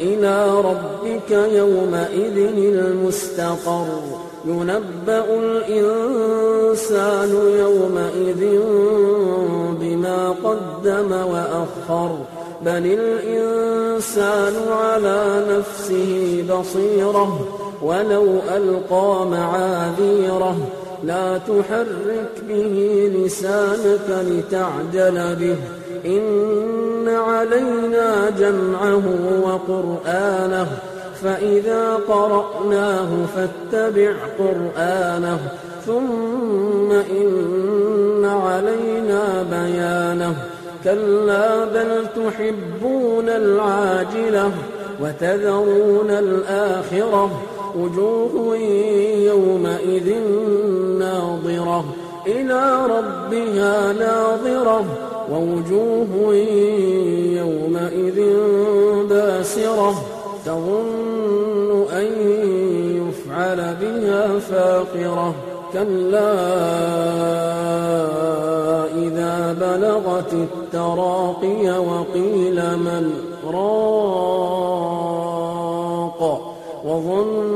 إلى ربك يومئذ المستقر. ينبأ الإنسان يومئذ بما قدم وأخر. بل الإنسان على نفسه بصيرة ولو ألقى معاذيره. لا تحرك به لسانك لتعجل به. إن علينا جمعه وقرآنه فإذا قرأناه فاتبع قرآنه ثم إن علينا بيانه. كلا بل تحبون العاجلة وتذرون الآخرة وجوه يومئذ ناظرة. إلى ربها ناظرة ووجوه يومئذ باسرة تظن أن يفعل بها فاقرة كلا إذا بلغت التراقي وقيل من راق وظن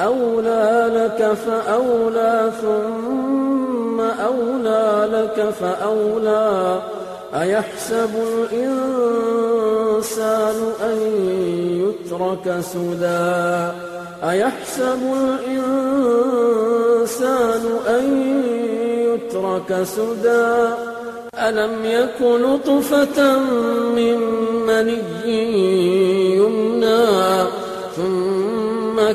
أولى لك فأولى ثم أولى لك فأولى. أيحسب الإنسان أن يترك سدى؟ أيحسب الإنسان أن يترك سدى؟ ألم يك نطفة من مني